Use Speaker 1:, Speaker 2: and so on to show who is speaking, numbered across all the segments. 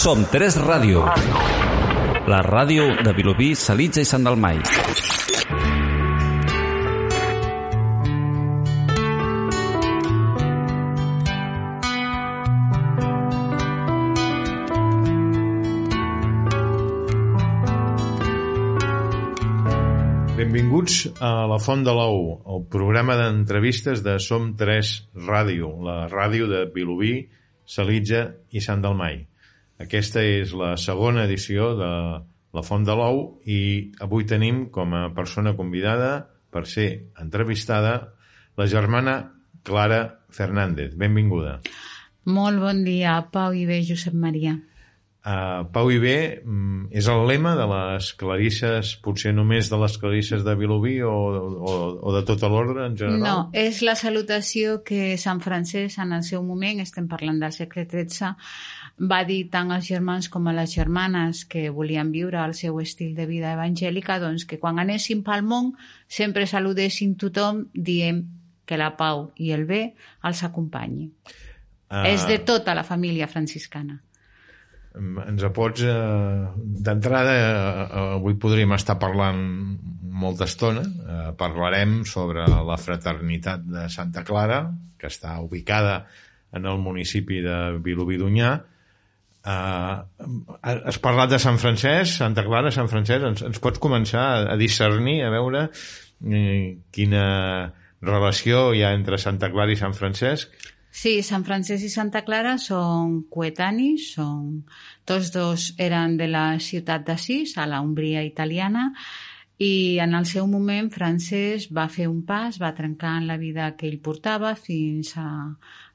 Speaker 1: Som 3 Ràdio. La ràdio de Vilobí, Salitja i Sant Dalmai.
Speaker 2: Benvinguts a La Font de l'Ou, el programa d'entrevistes de Som 3 Ràdio, la ràdio de Vilobí, Salitja i Sant Dalmai. Aquesta és la segona edició de La Font de l'Ou i avui tenim com a persona convidada per ser entrevistada la germana Clara Fernández. Benvinguda.
Speaker 3: Molt bon dia, Pau i bé, Josep Maria.
Speaker 2: Uh, Pau i bé mm, és el lema de les clarisses, potser només de les clarisses de Vilobí o, o, o de tota l'ordre en general?
Speaker 3: No, és la salutació que Sant Francesc en el seu moment, estem parlant del segle XIII, va dir tant als germans com a les germanes que volien viure el seu estil de vida evangèlica, doncs que quan anessin pel món sempre saludessin tothom dient que la pau i el bé els acompanyi. Uh... És de tota la família franciscana.
Speaker 2: Ens pots eh, d'entrada eh, avui podríem estar parlant molta estona. Eh, parlarem sobre la fraternitat de Santa Clara que està ubicada en el municipi de Vilobí d'Unyà eh, has parlat de Sant Francesc Santa Clara, Sant Francesc ens, ens pots començar a discernir a veure eh, quina relació hi ha entre Santa Clara i Sant Francesc?
Speaker 3: Sí, Sant Francesc i Santa Clara són coetanis, són... tots dos eren de la ciutat d'Assís, a la Umbria italiana, i en el seu moment Francesc va fer un pas, va trencar en la vida que ell portava fins a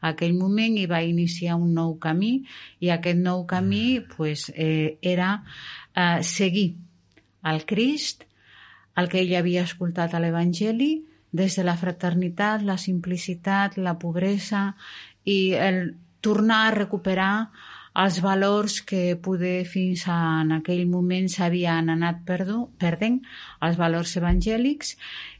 Speaker 3: aquell moment i va iniciar un nou camí. I aquest nou camí pues, eh, era eh, seguir el Crist, el que ell havia escoltat a l'Evangeli, des de la fraternitat, la simplicitat, la pobresa i el tornar a recuperar els valors que poder fins a, en aquell moment s'havien anat perdu, perdent, els valors evangèlics,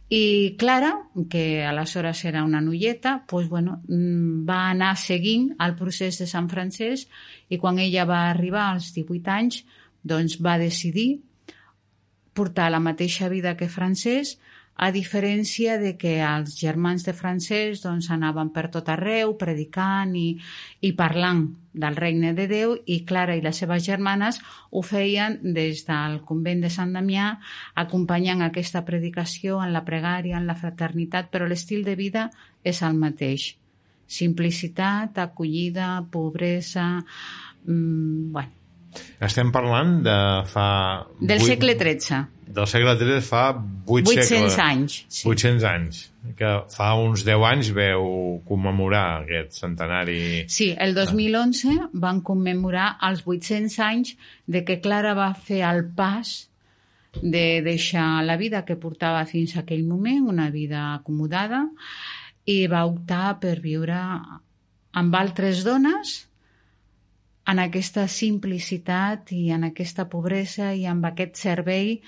Speaker 3: i Clara, que aleshores era una noieta, pues, bueno, mm, va anar seguint el procés de Sant Francesc i quan ella va arribar als 18 anys doncs va decidir portar la mateixa vida que Francesc, a diferència de que els germans de francès doncs, anaven per tot arreu predicant i, i parlant del regne de Déu i Clara i les seves germanes ho feien des del convent de Sant Damià acompanyant aquesta predicació en la pregària, en la fraternitat, però l'estil de vida és el mateix. Simplicitat, acollida, pobresa... Mmm, bueno,
Speaker 2: estem parlant de fa...
Speaker 3: Del 8, segle XIII.
Speaker 2: Del segle XIII fa 8
Speaker 3: 800
Speaker 2: segles.
Speaker 3: anys. Sí.
Speaker 2: 800 anys. Que fa uns 10 anys veu commemorar aquest centenari.
Speaker 3: Sí, el 2011 van commemorar els 800 anys de que Clara va fer el pas de deixar la vida que portava fins a aquell moment, una vida acomodada, i va optar per viure amb altres dones en aquesta simplicitat i en aquesta pobresa i amb aquest servei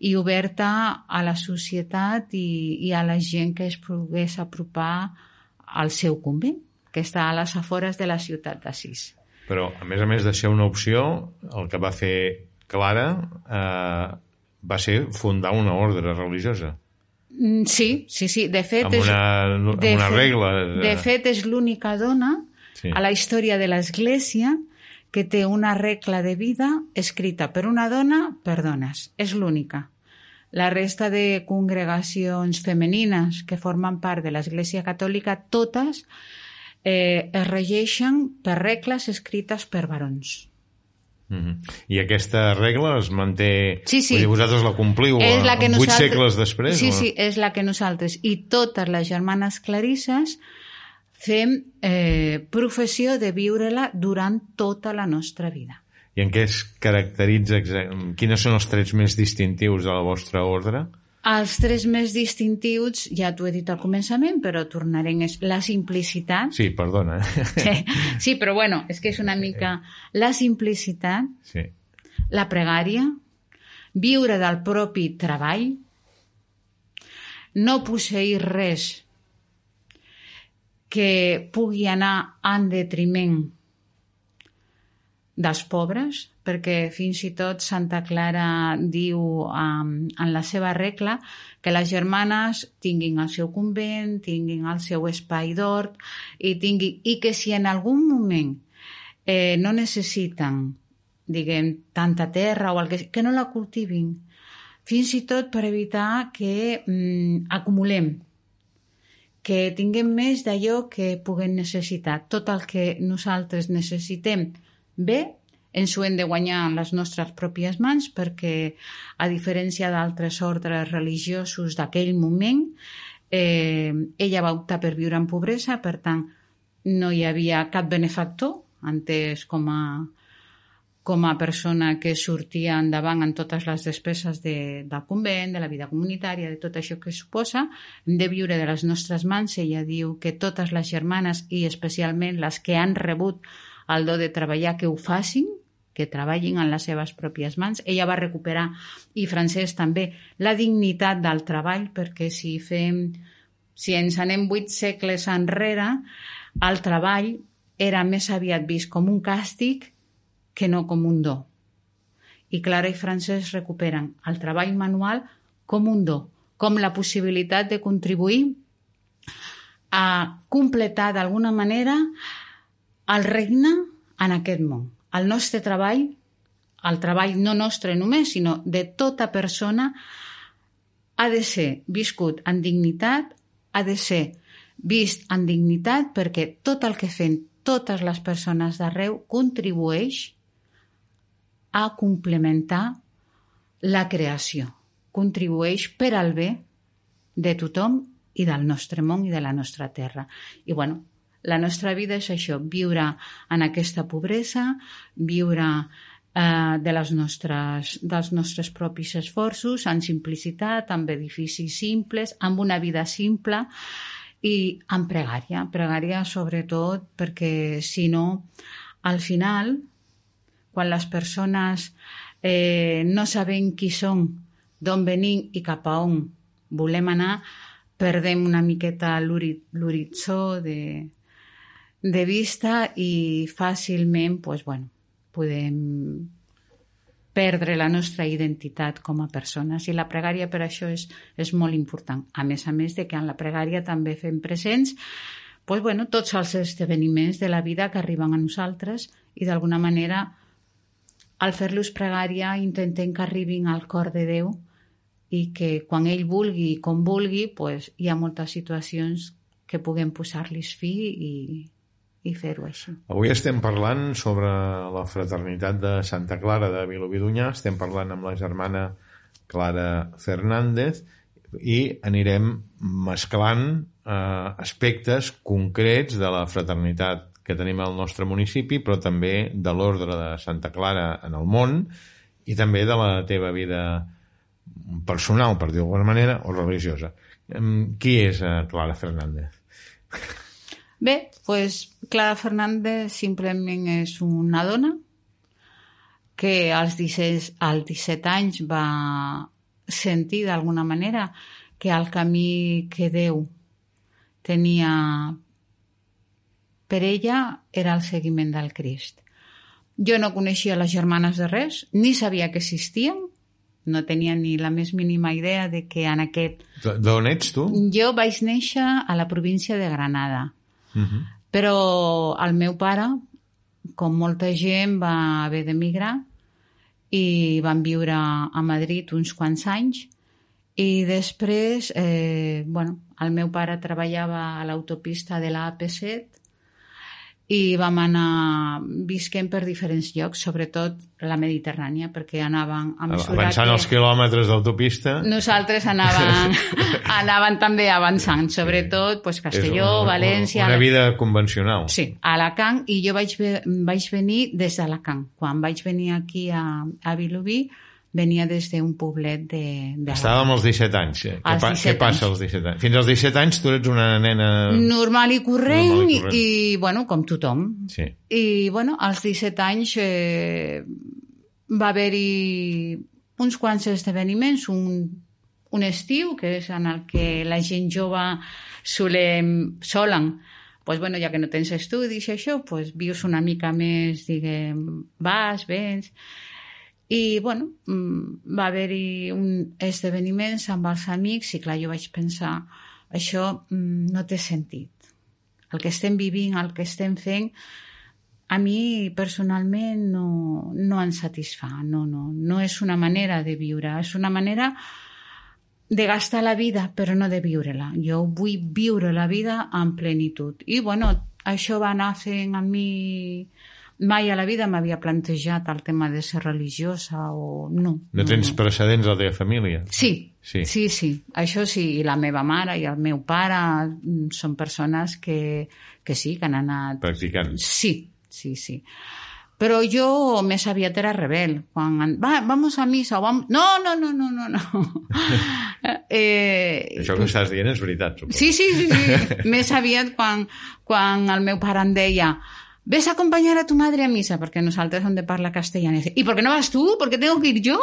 Speaker 3: i oberta a la societat i, i a la gent que es pogués apropar al seu convent, que està a les afores de la ciutat d'Assís.
Speaker 2: Però, a més a més de ser una opció, el que va fer Clara eh, va ser fundar una ordre religiosa.
Speaker 3: Mm, sí, sí, sí. De fet,
Speaker 2: amb una,
Speaker 3: és,
Speaker 2: amb una regla.
Speaker 3: De fet, és l'única dona sí. a la història de l'Església que té una regla de vida escrita per una dona per dones. És l'única. La resta de congregacions femenines que formen part de l'Església Catòlica, totes eh, es regeixen per regles escrites per barons.
Speaker 2: Mm -hmm. I aquesta regla es manté...
Speaker 3: Sí, sí.
Speaker 2: Dir, vosaltres la compliu
Speaker 3: és la que
Speaker 2: vuit
Speaker 3: nosaltres...
Speaker 2: segles després?
Speaker 3: Sí,
Speaker 2: o?
Speaker 3: sí, és la que nosaltres. I totes les germanes clarisses fem eh, professió de viure-la durant tota la nostra vida.
Speaker 2: I en què es caracteritza? Quines són els trets més distintius de la vostra ordre?
Speaker 3: Els tres més distintius, ja t'ho he dit al començament, però tornarem, és la simplicitat.
Speaker 2: Sí, perdona.
Speaker 3: Sí, sí, però bueno, és que és una mica la simplicitat,
Speaker 2: sí.
Speaker 3: la pregària, viure del propi treball, no posseir res que pugui anar en detriment dels pobres, perquè fins i tot Santa Clara diu um, en la seva regla que les germanes tinguin el seu convent, tinguin el seu espai d'hort i, tinguin, i que si en algun moment eh, no necessiten diguem, tanta terra o el que, que no la cultivin, fins i tot per evitar que mm, acumulem, que tinguem més d'allò que puguem necessitar. Tot el que nosaltres necessitem bé, ens ho hem de guanyar en les nostres pròpies mans perquè, a diferència d'altres ordres religiosos d'aquell moment, eh, ella va optar per viure en pobresa, per tant, no hi havia cap benefactor, entès com a, com a persona que sortia endavant en totes les despeses de, del convent, de la vida comunitària, de tot això que suposa, hem de viure de les nostres mans. Ella diu que totes les germanes, i especialment les que han rebut el do de treballar, que ho facin, que treballin en les seves pròpies mans. Ella va recuperar, i Francesc també, la dignitat del treball, perquè si fem si ens anem vuit segles enrere, el treball era més aviat vist com un càstig que no com un do. I Clara i Francesc recuperen el treball manual com un do, com la possibilitat de contribuir a completar d'alguna manera el regne en aquest món. El nostre treball, el treball no nostre només, sinó de tota persona, ha de ser viscut en dignitat, ha de ser vist en dignitat perquè tot el que fem totes les persones d'arreu contribueix a complementar la creació. Contribueix per al bé de tothom i del nostre món i de la nostra terra. I bueno, la nostra vida és això, viure en aquesta pobresa, viure eh, de les nostres, dels nostres propis esforços, en simplicitat, amb edificis simples, amb una vida simple i amb pregària. Pregària sobretot perquè, si no, al final quan les persones eh, no sabem qui som, d'on venim i cap a on volem anar, perdem una miqueta l'horitzó de, de vista i fàcilment pues, bueno, podem perdre la nostra identitat com a persones. I la pregària per això és, és molt important. A més a més de que en la pregària també fem presents pues, bueno, tots els esdeveniments de la vida que arriben a nosaltres i d'alguna manera al fer-los pregària intentem que arribin al cor de Déu i que quan ell vulgui i com vulgui pues, hi ha moltes situacions que puguem posar-los fi i, i fer-ho així.
Speaker 2: Avui estem parlant sobre la fraternitat de Santa Clara de Vilobí d'Unyà, estem parlant amb la germana Clara Fernández i anirem mesclant eh, aspectes concrets de la fraternitat que tenim al nostre municipi, però també de l'ordre de Santa Clara en el món i també de la teva vida personal, per dir-ho d'alguna manera, o religiosa. Qui és eh, Clara Fernández?
Speaker 3: Bé, pues Clara Fernández simplement és una dona que als 17, als 17 anys va sentir d'alguna manera que el camí que Déu tenia per ella era el seguiment del Crist. Jo no coneixia les germanes de res, ni sabia que existien, no tenia ni la més mínima idea de que en aquest...
Speaker 2: D'on ets tu?
Speaker 3: Jo vaig néixer a la província de Granada, uh mhm. -huh. però el meu pare, com molta gent, va haver d'emigrar i van viure a Madrid uns quants anys i després, eh, bueno, el meu pare treballava a l'autopista de la AP7 i vam anar visquent per diferents llocs, sobretot la Mediterrània, perquè anàvem a
Speaker 2: Avançant que... els quilòmetres d'autopista.
Speaker 3: Nosaltres anàvem, anàvem també avançant, sobretot pues, Castelló, una, València...
Speaker 2: Una vida convencional.
Speaker 3: Sí, a Alacant, i jo vaig, vaig venir des d'Alacant. Quan vaig venir aquí a, a Vilobí, venia des d'un poblet de... de
Speaker 2: Estàvem als 17 anys. Eh? Què, pa 17 què passa als 17 anys? Fins als 17 anys tu ets una nena...
Speaker 3: Normal i corrent, Normal i, corrent. i, bueno, com tothom.
Speaker 2: Sí.
Speaker 3: I, bueno, als 17 anys eh, va haver-hi uns quants esdeveniments, un, un estiu, que és en el que la gent jove solem, solen pues, bueno, ja que no tens estudis i això, pues, vius una mica més, diguem, vas, vens... I, bueno, mm, va haver-hi un esdeveniments amb els amics i, clar, jo vaig pensar això mm, no té sentit. El que estem vivint, el que estem fent, a mi personalment no, no em satisfà. No, no, no és una manera de viure, és una manera de gastar la vida, però no de viure-la. Jo vull viure la vida en plenitud. I, bueno, això va anar fent a mi mai a la vida m'havia plantejat el tema de ser religiosa o no.
Speaker 2: No tens no. precedents a la teva família?
Speaker 3: Sí, sí, sí, sí. Això sí, i la meva mare i el meu pare mm, són persones que, que sí, que han anat...
Speaker 2: Practicant.
Speaker 3: Sí, sí, sí. Però jo més aviat era rebel. Quan, va, vamos a missa, o vamos... No, no, no, no, no, no.
Speaker 2: eh, Això que estàs dient és veritat, suposo.
Speaker 3: Sí, sí, sí, sí. més aviat quan, quan el meu pare em deia ves a acompañar a tu madre a misa, perquè nosaltres hem de parlar castellà. I per què no vas tu? Per què tengo que ir jo?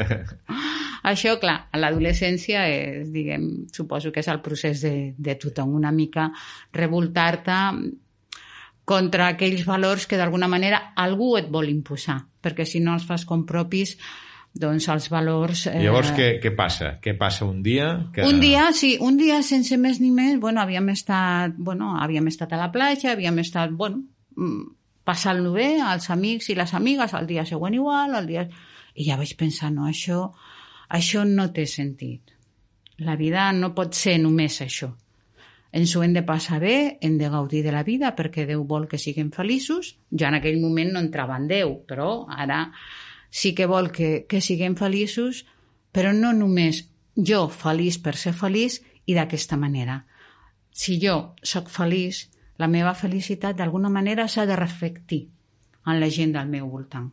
Speaker 3: Això, clar, a l'adolescència és, diguem, suposo que és el procés de, de tothom, una mica revoltar-te contra aquells valors que d'alguna manera algú et vol imposar, perquè si no els fas com propis, doncs els valors...
Speaker 2: Eh... Llavors, què, què passa? Què passa un dia? Que...
Speaker 3: Un dia, sí, un dia sense més ni més, bueno, havíem estat, bueno, havíem estat a la platja, havíem estat, bueno, mm, passant-lo bé, els amics i les amigues, el dia següent igual, el dia... I ja vaig pensar, no, això, això no té sentit. La vida no pot ser només això. Ens ho hem de passar bé, hem de gaudir de la vida perquè Déu vol que siguem feliços. Jo en aquell moment no entrava en Déu, però ara sí que vol que, que siguem feliços, però no només jo feliç per ser feliç i d'aquesta manera. Si jo sóc feliç, la meva felicitat d'alguna manera s'ha de reflectir en la gent del meu voltant.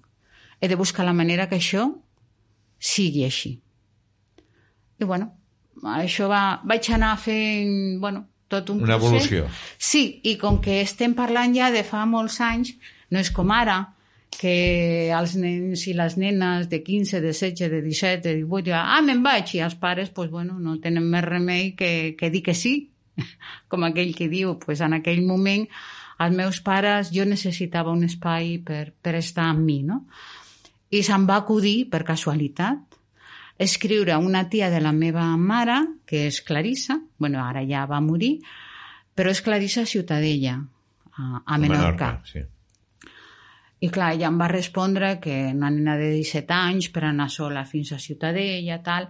Speaker 3: He de buscar la manera que això sigui així. I bueno, això va, vaig anar fent, bueno, tot un
Speaker 2: Una procés. evolució.
Speaker 3: Sí, i com que estem parlant ja de fa molts anys, no és com ara, que els nens i les nenes de 15, de 16, de 17, de 18, diuen, ah, me'n vaig, i els pares, pues, bueno, no tenen més remei que, que dir que sí, com aquell que diu, pues, en aquell moment els meus pares, jo necessitava un espai per, per estar amb mi, no? I se'm va acudir, per casualitat, escriure una tia de la meva mare, que és Clarissa, bueno, ara ja va morir, però és Clarissa Ciutadella, a, a Menorca. Menorca sí i clar, ella em va respondre que una nena de 17 anys per anar sola fins a Ciutadella, tal.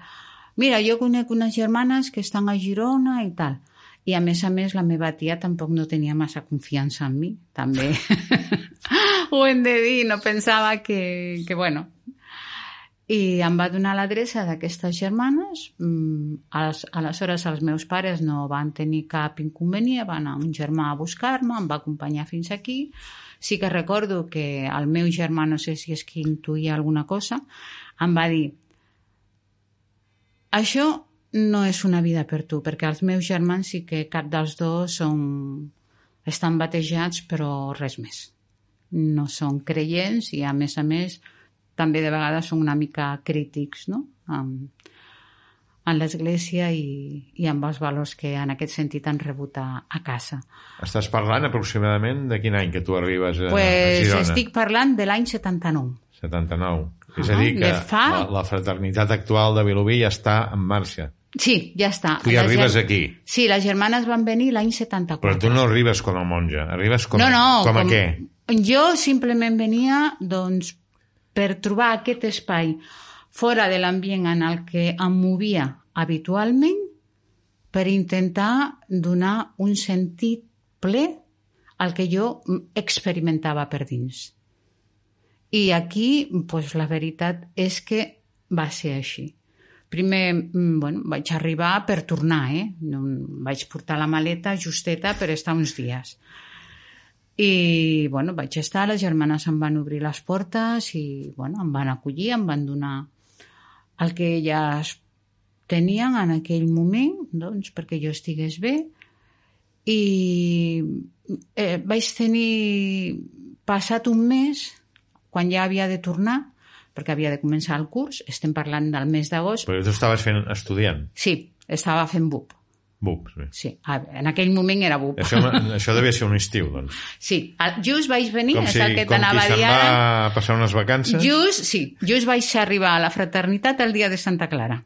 Speaker 3: Mira, jo conec unes germanes que estan a Girona i tal. I a més a més la meva tia tampoc no tenia massa confiança en mi, també. Ho hem de dir, no pensava que, que bueno... I em va donar l'adreça d'aquestes germanes. Mm, aleshores els meus pares no van tenir cap inconvenient, van anar un germà a buscar-me, em va acompanyar fins aquí Sí que recordo que el meu germà, no sé si és que intuïa alguna cosa, em va dir això no és una vida per tu, perquè els meus germans sí que cap dels dos són, estan batejats, però res més. No són creients i, a més a més, també de vegades són una mica crítics, no? Amb, en l'Església i, i amb els valors que en aquest sentit han rebut a, a casa.
Speaker 2: Estàs parlant aproximadament de quin any que tu arribes a,
Speaker 3: pues
Speaker 2: a Girona?
Speaker 3: Estic parlant de l'any 79.
Speaker 2: 79. Uh És a dir, que fa... la, la fraternitat actual de Vilobí ja està en marxa.
Speaker 3: Sí, ja està.
Speaker 2: Tu ja arribes ger... aquí.
Speaker 3: Sí, les germanes van venir l'any 74.
Speaker 2: Però tu no arribes com a monja, arribes com,
Speaker 3: no, no,
Speaker 2: com, com a què?
Speaker 3: Jo simplement venia doncs, per trobar aquest espai fora de l'ambient en el que em movia habitualment per intentar donar un sentit ple al que jo experimentava per dins. I aquí, pues, la veritat és que va ser així. Primer, mm, bueno, vaig arribar per tornar, eh? Vaig portar la maleta justeta per estar uns dies. I, bueno, vaig estar, les germanes em van obrir les portes i, bueno, em van acollir, em van donar el que elles tenien en aquell moment doncs, perquè jo estigués bé i eh, vaig tenir passat un mes quan ja havia de tornar perquè havia de començar el curs, estem parlant del mes d'agost.
Speaker 2: Però tu estaves fent estudiant?
Speaker 3: Sí, estava fent BUP.
Speaker 2: Bup, sí.
Speaker 3: Sí, a- en aquell moment era BUP.
Speaker 2: Això, això devia ser un estiu, doncs.
Speaker 3: Sí, a- just vaig venir,
Speaker 2: Com,
Speaker 3: és
Speaker 2: si,
Speaker 3: el que
Speaker 2: com
Speaker 3: t'anava
Speaker 2: qui
Speaker 3: a
Speaker 2: se'n
Speaker 3: dir
Speaker 2: va a passar unes vacances.
Speaker 3: Just, sí, just vaig arribar a la fraternitat el dia de Santa Clara.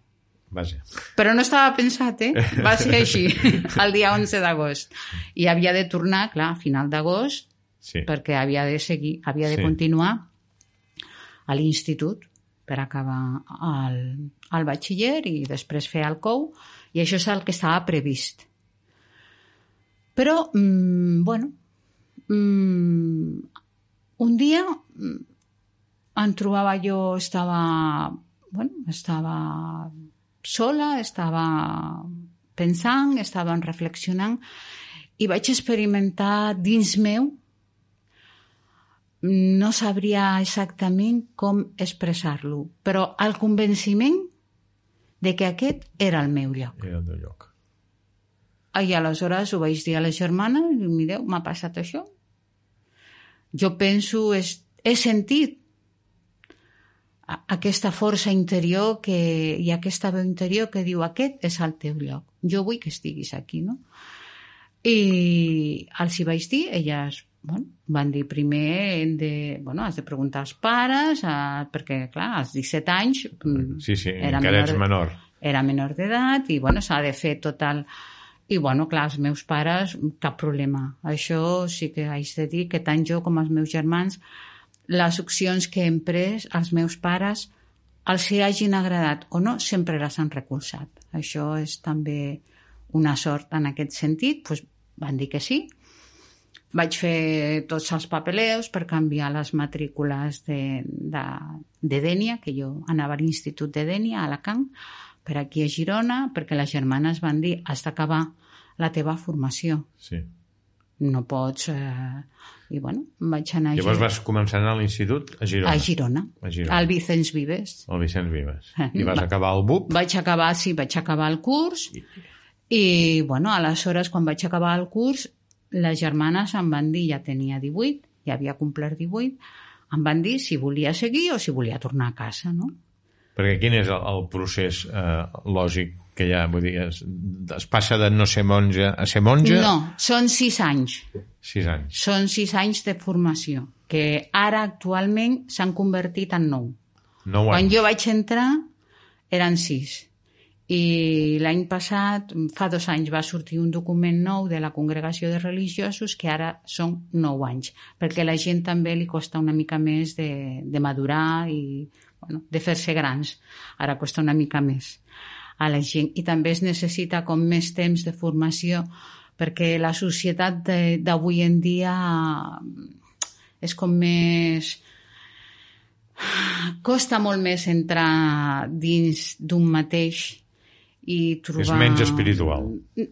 Speaker 2: Vaja.
Speaker 3: Però no estava pensat, eh? Va ser així, el dia 11 d'agost. I havia de tornar, clar, a final d'agost,
Speaker 2: Sí.
Speaker 3: perquè havia de seguir, havia de
Speaker 2: Sí.
Speaker 3: continuar a l'institut per acabar el, el batxiller i després fer el COU, i això és el que estava previst. Però, mm, bueno, mm, un dia mm, em trobava jo, estava, bueno, estava sola, estava pensant, estava reflexionant i vaig experimentar dins meu no sabria exactament com expressar-lo, però el convenciment de que aquest era el meu lloc.
Speaker 2: Era el teu lloc.
Speaker 3: I aleshores ho vaig dir a les germanes i mireu, m'ha passat això. Jo penso, és, he sentit aquesta força interior que, i aquesta veu interior que diu aquest és el teu lloc. Jo vull que estiguis aquí, no? I els hi vaig dir, elles bueno, van dir primer hem de, bueno, has de preguntar als pares a, perquè clar, als 17 anys mm,
Speaker 2: Sí, sí,
Speaker 3: Era
Speaker 2: encara
Speaker 3: menor
Speaker 2: ets menor.
Speaker 3: era menor d'edat i bueno, s'ha de fer tot el... I bueno, clar, els meus pares, cap problema. Això sí que haig de dir que tant jo com els meus germans, les opcions que hem pres, els meus pares, els hi hagin agradat o no, sempre les han recolzat. Això és també una sort en aquest sentit. Pues van dir que sí. Vaig fer tots els papeleus per canviar les matrícules de, de, de Dènia, que jo anava a l'Institut de Dènia, a Alacant, per aquí a Girona, perquè les germanes van dir has d'acabar la teva formació.
Speaker 2: Sí.
Speaker 3: No pots... Eh... I bueno, vaig anar a
Speaker 2: Llavors vas començar a anar a l'institut a Girona.
Speaker 3: A Girona,
Speaker 2: A Girona.
Speaker 3: al Vicenç Vives.
Speaker 2: El Vicenç Vives.
Speaker 3: Eh,
Speaker 2: I vas
Speaker 3: va.
Speaker 2: acabar el BUP.
Speaker 3: Vaig acabar, sí, vaig acabar el curs i, bueno, aleshores, quan vaig acabar el curs, les germanes em van dir, ja tenia 18, ja havia complert 18, em van dir si volia seguir o si volia tornar a casa, no?
Speaker 2: Perquè quin és el, el procés eh, lògic que hi ha? Vull dir, es, es passa de no ser monja a ser monja?
Speaker 3: No, són sis anys.
Speaker 2: Sis anys.
Speaker 3: Són sis anys de formació, que ara actualment s'han convertit en nou.
Speaker 2: Nou
Speaker 3: Quan
Speaker 2: anys.
Speaker 3: jo vaig entrar eren sis. I l'any passat, fa dos anys, va sortir un document nou de la Congregació de Religiosos que ara són nou anys, perquè la gent també li costa una mica més de, de madurar i bueno, de fer-se grans. Ara costa una mica més a la gent. I també es necessita com més temps de formació perquè la societat d'avui en dia és com més costa molt més entrar dins d'un mateix i trobar...
Speaker 2: És menys espiritual.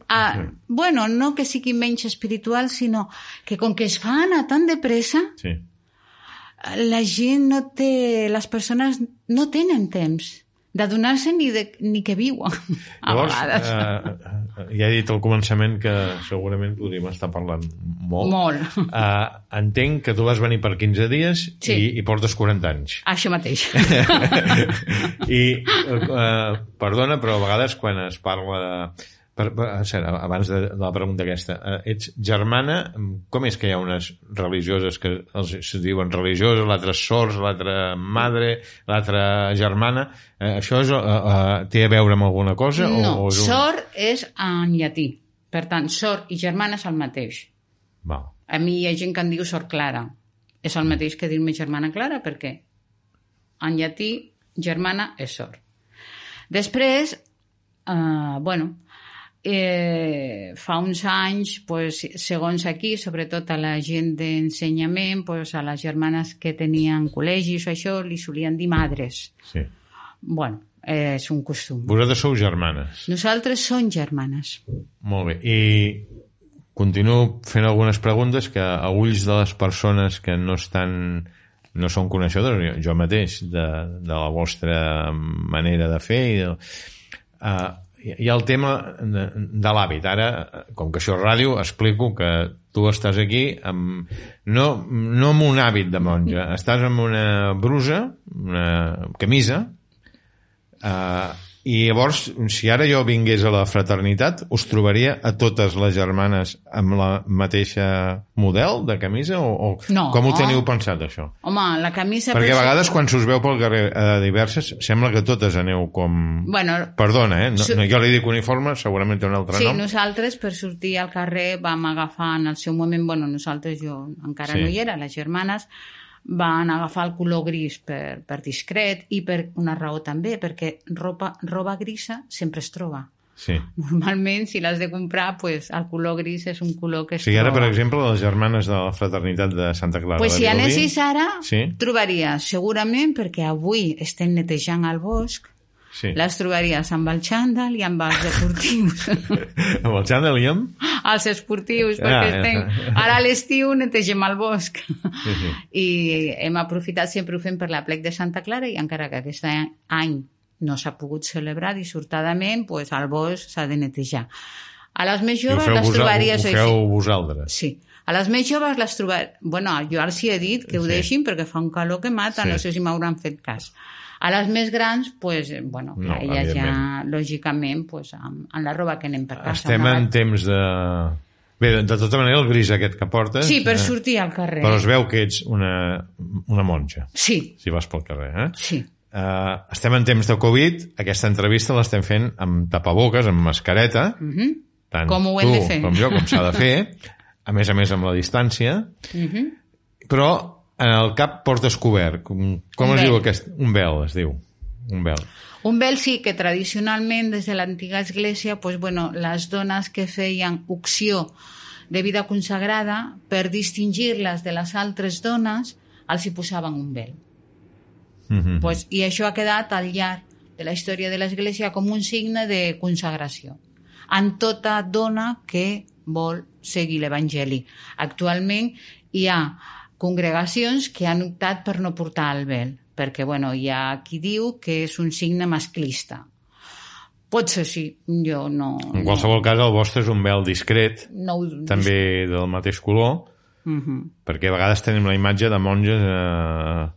Speaker 3: Ah, bueno, no que sigui menys espiritual, sinó que com que es fa anar tan de pressa,
Speaker 2: Sí.
Speaker 3: la gent no té... Les persones no tenen temps d'adonar-se ni, de, ni que viuen, a
Speaker 2: Llavors,
Speaker 3: vegades.
Speaker 2: eh, eh, ja he dit al començament que segurament podríem estar parlant molt.
Speaker 3: Molt.
Speaker 2: Eh, entenc que tu vas venir per 15 dies
Speaker 3: Sí.
Speaker 2: i, i portes 40 anys.
Speaker 3: Això mateix.
Speaker 2: I, eh, perdona, però a vegades quan es parla... Per, per, a veure, abans de, de la pregunta aquesta, eh, ets germana, com és que hi ha unes religioses que els, es diuen religioses, l'altra sors, l'altra madre, l'altra germana? Eh, això és, eh, eh, té a veure amb alguna cosa?
Speaker 3: No,
Speaker 2: o, o és un...
Speaker 3: sor és en llatí. Per tant, sor i germana és el mateix.
Speaker 2: Val.
Speaker 3: A mi hi ha gent que em diu sort Clara. És el mateix que dir-me germana Clara, perquè en llatí germana és sort. Després, eh, bueno, eh, fa uns anys, pues, segons aquí, sobretot a la gent d'ensenyament, pues, a les germanes que tenien col·legis o això, li solien dir madres.
Speaker 2: Sí.
Speaker 3: Bueno, eh, és un costum.
Speaker 2: Vosaltres sou germanes.
Speaker 3: Nosaltres som germanes.
Speaker 2: Molt bé. I continuo fent algunes preguntes que a ulls de les persones que no estan no són coneixedors, jo, jo mateix, de, de la vostra manera de fer i de, uh, hi ha el tema de, de l'hàbit. Ara, com que això és ràdio, explico que tu estàs aquí amb, no, no amb un hàbit de monja, estàs amb una brusa, una camisa, uh, I llavors, si ara jo vingués a la fraternitat, us trobaria a totes les germanes amb la mateixa model de camisa? O, o
Speaker 3: No.
Speaker 2: com ho teniu pensat, això?
Speaker 3: Home, la camisa...
Speaker 2: Perquè a vegades quan s'us veu pel carrer a diverses, sembla que totes aneu com...
Speaker 3: Bueno,
Speaker 2: Perdona, eh? No, no, jo li dic uniforme, segurament té un altre
Speaker 3: Sí,
Speaker 2: nom.
Speaker 3: nosaltres per sortir al carrer vam agafar en el seu moment, bueno, nosaltres jo encara
Speaker 2: Sí.
Speaker 3: no hi era, les germanes van agafar el color gris per, per discret i per una raó també, perquè roba, roba grisa sempre es troba.
Speaker 2: Sí.
Speaker 3: Normalment, si l'has de comprar, pues, el color gris és un color que es
Speaker 2: ara,
Speaker 3: troba.
Speaker 2: per exemple, les germanes de la fraternitat de Santa Clara
Speaker 3: pues
Speaker 2: de
Speaker 3: si anessis ara,
Speaker 2: Sí.
Speaker 3: trobaries segurament, perquè avui estem netejant el bosc,
Speaker 2: Sí.
Speaker 3: les trobaries amb el xandall i amb els esportius.
Speaker 2: Amb el xandall i amb...
Speaker 3: els esportius,
Speaker 2: Ah,
Speaker 3: perquè
Speaker 2: ja
Speaker 3: estem... Ara a l'estiu netegem el bosc.
Speaker 2: Sí, sí.
Speaker 3: I hem aprofitat, sempre ho fem per la plec de Santa Clara i encara que aquest any no s'ha pogut celebrar dissortadament, pues, el bosc s'ha de netejar. A les més
Speaker 2: ho
Speaker 3: joves les trobaries
Speaker 2: ho feu vosaltres.
Speaker 3: Sí. A les més joves les trobar... Bueno, jo els hi he dit que ho
Speaker 2: Sí.
Speaker 3: deixin perquè fa un calor que mata,
Speaker 2: Sí.
Speaker 3: no sé si m'hauran fet cas. A les més grans, pues, eh, bueno,
Speaker 2: No,
Speaker 3: no, elles ja, lògicament, pues, amb, amb la roba que anem per casa.
Speaker 2: Estem en temps de... Bé, de, de tota manera, el gris aquest que portes...
Speaker 3: Sí, per
Speaker 2: eh,
Speaker 3: sortir al carrer.
Speaker 2: Però es veu que ets una, una monja,
Speaker 3: Sí,
Speaker 2: si vas pel carrer, eh?
Speaker 3: sí.
Speaker 2: Uh, estem en temps de Covid, aquesta entrevista l'estem fent amb tapaboques, amb mascareta,
Speaker 3: Mhm.
Speaker 2: tant
Speaker 3: Com ho hem
Speaker 2: tu
Speaker 3: de fer.
Speaker 2: com jo, com s'ha de fer, a més a més amb la distància,
Speaker 3: Mhm.
Speaker 2: però en el cap portes cobert. Com, com es diu aquest? Un vel, es diu. Un vel.
Speaker 3: Un vel sí que tradicionalment des de l'antiga església pues, bueno, les dones que feien opció de vida consagrada per distingir-les de les altres dones els hi posaven un vel.
Speaker 2: Mm -hmm.
Speaker 3: Pues, I això ha quedat al llarg de la història de l'Església com un signe de consagració en tota dona que vol seguir l'Evangeli. Actualment hi ha congregacions que han optat per no portar el vel, perquè bueno, hi ha qui diu que és un signe masclista. Pot ser sí, jo no...
Speaker 2: En qualsevol cas, el vostre és un vel discret,
Speaker 3: no, no
Speaker 2: també del mateix color,
Speaker 3: Mhm.
Speaker 2: perquè a vegades tenim la imatge de monges eh,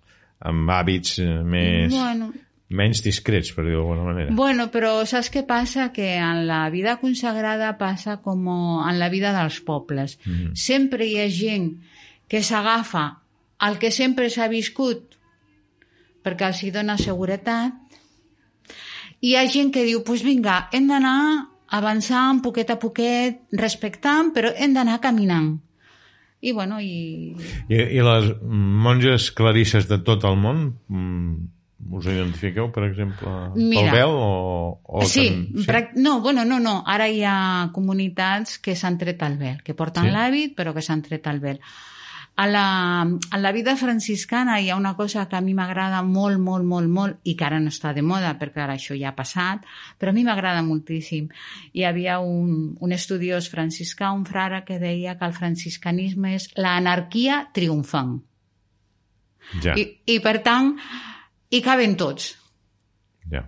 Speaker 2: amb hàbits eh, més...
Speaker 3: Bueno,
Speaker 2: menys discrets, per dir-ho d'alguna manera.
Speaker 3: Bueno, però saps què passa? Que en la vida consagrada passa com en la vida dels pobles.
Speaker 2: Mhm.
Speaker 3: Sempre hi ha gent que s'agafa el que sempre s'ha viscut perquè els hi dona seguretat i hi ha gent que diu, doncs pues vinga, hem d'anar avançant poquet a poquet, respectant, però hem d'anar caminant. I bueno, i...
Speaker 2: I, I les monges clarisses de tot el món, mm, us identifiqueu, per exemple,
Speaker 3: Mira.
Speaker 2: pel vel o... o
Speaker 3: sí,
Speaker 2: tam-
Speaker 3: prac- no, bueno, no, no. Ara hi ha comunitats que s'han tret el vel, que porten
Speaker 2: Sí?
Speaker 3: l'hàbit però que s'han tret el vel. A la, a la vida franciscana hi ha una cosa que a mi m'agrada molt, molt, molt, molt, i que ara no està de moda, perquè ara això ja ha passat, però a mi m'agrada moltíssim. Hi havia un, un estudiós franciscà, un frare, que deia que el franciscanisme és l'anarquia triomfant.
Speaker 2: Ja,
Speaker 3: I, I, per tant, hi caben tots.
Speaker 2: ja.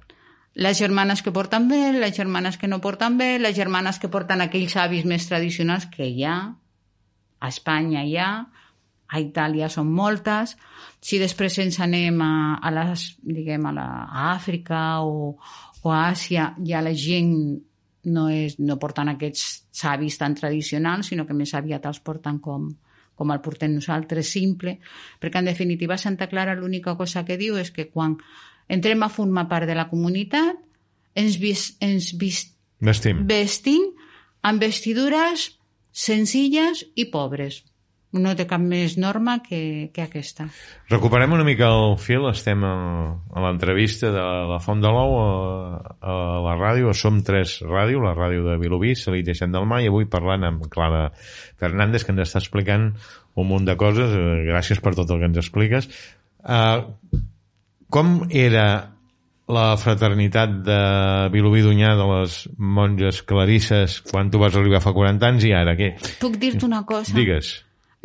Speaker 3: Les germanes que porten bé, les germanes que no porten bé, les germanes que porten aquells hàbits més tradicionals que hi ha, a Espanya hi ha, a Itàlia són moltes. Si després ens anem a, a les, diguem, a, la, a Àfrica o, o a Àsia, ja la gent no, és, no porten aquests hàbits tan tradicionals, sinó que més aviat els porten com, com el portem nosaltres, simple, perquè en definitiva Santa Clara l'única cosa que diu és que quan entrem a formar part de la comunitat ens, vis, ens vis,
Speaker 2: Vestim.
Speaker 3: vestim amb vestidures senzilles i pobres. No té cap més norma que, que aquesta.
Speaker 2: Recuperem una mica el fil, estem a, a l'entrevista de la Font de l'Ou a, a la ràdio, a Som 3 Ràdio, la ràdio de Vilobí, Salit i Sant del Mar, i avui parlant amb Clara Fernández, que ens està explicant un munt de coses, eh, gràcies per tot el que ens expliques. Uh, com era la fraternitat de Vilobí d'Unyà de les monges clarisses quan tu vas arribar fa 40 anys i ara què?
Speaker 3: Puc dir-te una cosa?
Speaker 2: Digues,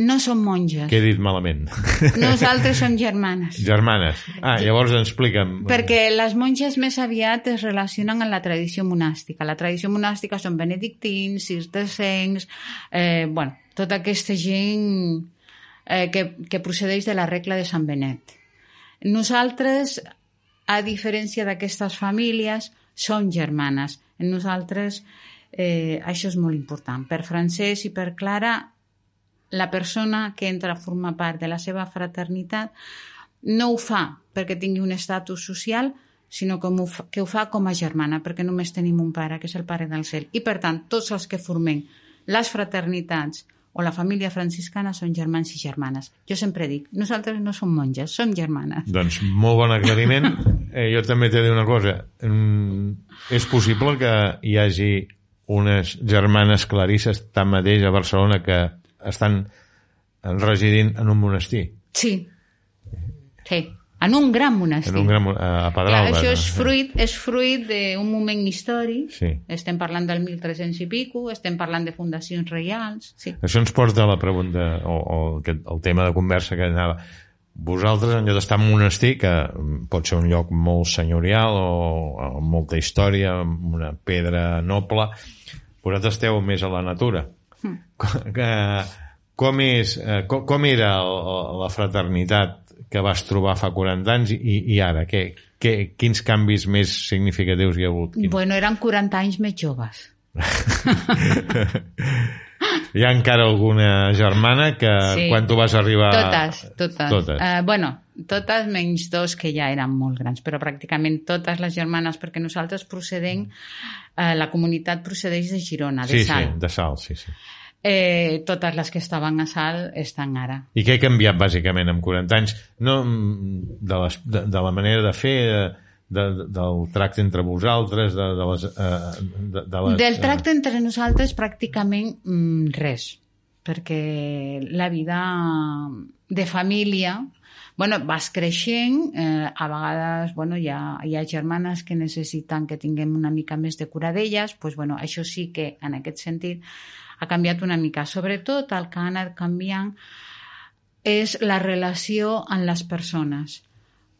Speaker 3: No som monges.
Speaker 2: què he dit malament?
Speaker 3: Nosaltres som germanes.
Speaker 2: Germanes. Ah, llavors explica'm.
Speaker 3: Perquè les monges més aviat es relacionen amb la tradició monàstica. La tradició monàstica són benedictins, cistercencs, eh, bueno, tota aquesta gent eh, que, que procedeix de la regla de Sant Benet. Nosaltres, a diferència d'aquestes famílies, són germanes. En nosaltres eh, això és molt important. Per Francesc i per Clara, la persona que entra a formar part de la seva fraternitat no ho fa perquè tingui un estatus social, sinó que ho, fa, que ho fa com a germana, perquè només tenim un pare, que és el pare del cel. I, per tant, tots els que formem les fraternitats o la família franciscana són germans i germanes. Jo sempre dic, nosaltres no som monges, som germanes.
Speaker 2: Doncs molt bon aclariment. Eh, jo també t'he de dir una cosa. Mm, és possible que hi hagi unes germanes clarisses tanmateix a Barcelona que estan residint en un monestir.
Speaker 3: Sí. Sí. En un gran monestir.
Speaker 2: En un gran, a Pedralba.
Speaker 3: Clar, això és fruit, és fruit d'un moment històric.
Speaker 2: Sí.
Speaker 3: Estem parlant del 1300 i pico, estem parlant de fundacions reials. Sí.
Speaker 2: Això ens porta a la pregunta, o, o el, el tema de conversa que anava. Vosaltres, en lloc d'estar en un monestir, que pot ser un lloc molt senyorial o, o amb molta història, amb una pedra noble, vosaltres esteu més a la natura. Mm. Que, com, és, eh, com, com era la fraternitat que vas trobar fa 40 anys i, i ara? Què, què, quins canvis més significatius hi ha hagut? Quins...
Speaker 3: Bueno, eren 40 anys més joves.
Speaker 2: hi ha encara alguna germana que sí. quan tu vas arribar...
Speaker 3: Totes, totes. totes. Uh, bueno, totes menys dos que ja eren molt grans, però pràcticament totes les germanes, perquè nosaltres procedem, uh, la comunitat procedeix de Girona, de
Speaker 2: sí,
Speaker 3: Sal.
Speaker 2: Sí, de Sal, sí, sí
Speaker 3: eh, totes les que estaven a Sal estan ara.
Speaker 2: I què ha canviat bàsicament en 40 anys? No de, les, de, de la manera de fer, de, de, del tracte entre vosaltres, de, de les... Eh, de, de les
Speaker 3: Del tracte entre nosaltres pràcticament mm, res, perquè la vida de família bueno, vas creixent, eh, a vegades bueno, hi, ha, hi ha germanes que necessiten que tinguem una mica més de cura d'elles, pues, bueno, això sí que en aquest sentit ha canviat una mica. Sobretot el que ha anat canviant és la relació amb les persones.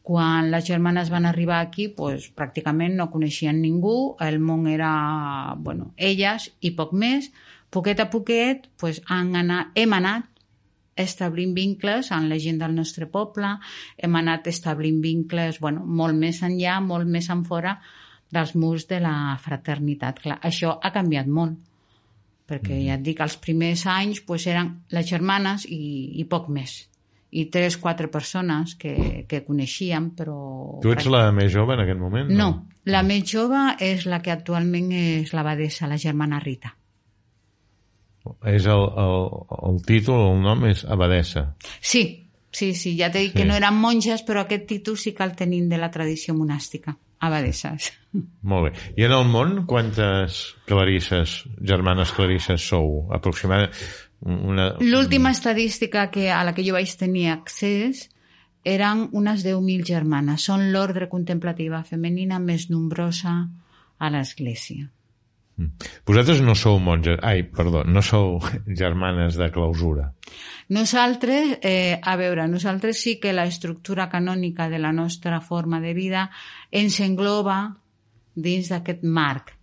Speaker 3: Quan les germanes van arribar aquí, pues, pràcticament no coneixien ningú, el món era, bueno, elles i poc més. Poquet a poquet pues, han anat, hem anat establint vincles amb la gent del nostre poble, hem anat establint vincles bueno, molt més enllà, molt més en fora dels murs de la fraternitat. Clar, això ha canviat molt perquè ja et dic, els primers anys pues, eren les germanes i, i poc més i tres, quatre persones que, que coneixíem, però...
Speaker 2: Tu ets la més jove en aquest moment?
Speaker 3: No, no la més jove és la que actualment és l'abadessa, la germana Rita.
Speaker 2: És el, el, el títol, el nom és abadessa.
Speaker 3: Sí, sí, sí, ja t'he dit sí. que no eren monges, però aquest títol sí que el tenim de la tradició monàstica abadesses.
Speaker 2: Molt bé. I en el món, quantes clarisses, germanes clarisses sou? Aproximadament?
Speaker 3: Una... L'última estadística que, a la que jo vaig tenir accés eren unes 10.000 germanes. Són l'ordre contemplativa femenina més nombrosa a l'Església.
Speaker 2: Mm. Vosaltres no sou monges, ai, perdó, no sou germanes de clausura.
Speaker 3: Nosaltres, eh, a veure, nosaltres sí que la estructura canònica de la nostra forma de vida ens engloba dins d'aquest marc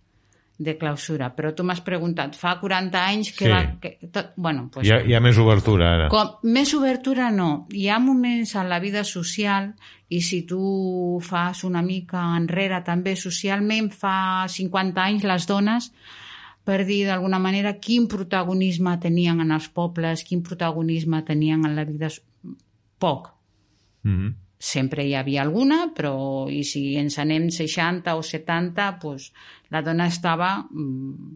Speaker 3: de clausura. Però tu m'has preguntat, fa 40 anys que sí. va... Que, tot, bueno, pues,
Speaker 2: hi, ha, hi ha més obertura ara.
Speaker 3: Com, més obertura no. Hi ha moments en la vida social i si tu fas una mica enrere també socialment, fa 50 anys les dones per dir d'alguna manera quin protagonisme tenien en els pobles, quin protagonisme tenien en la vida... Poc. Mm -hmm. Sempre hi havia alguna, però i si ens anem 60 o 70, pues, la dona estava mm,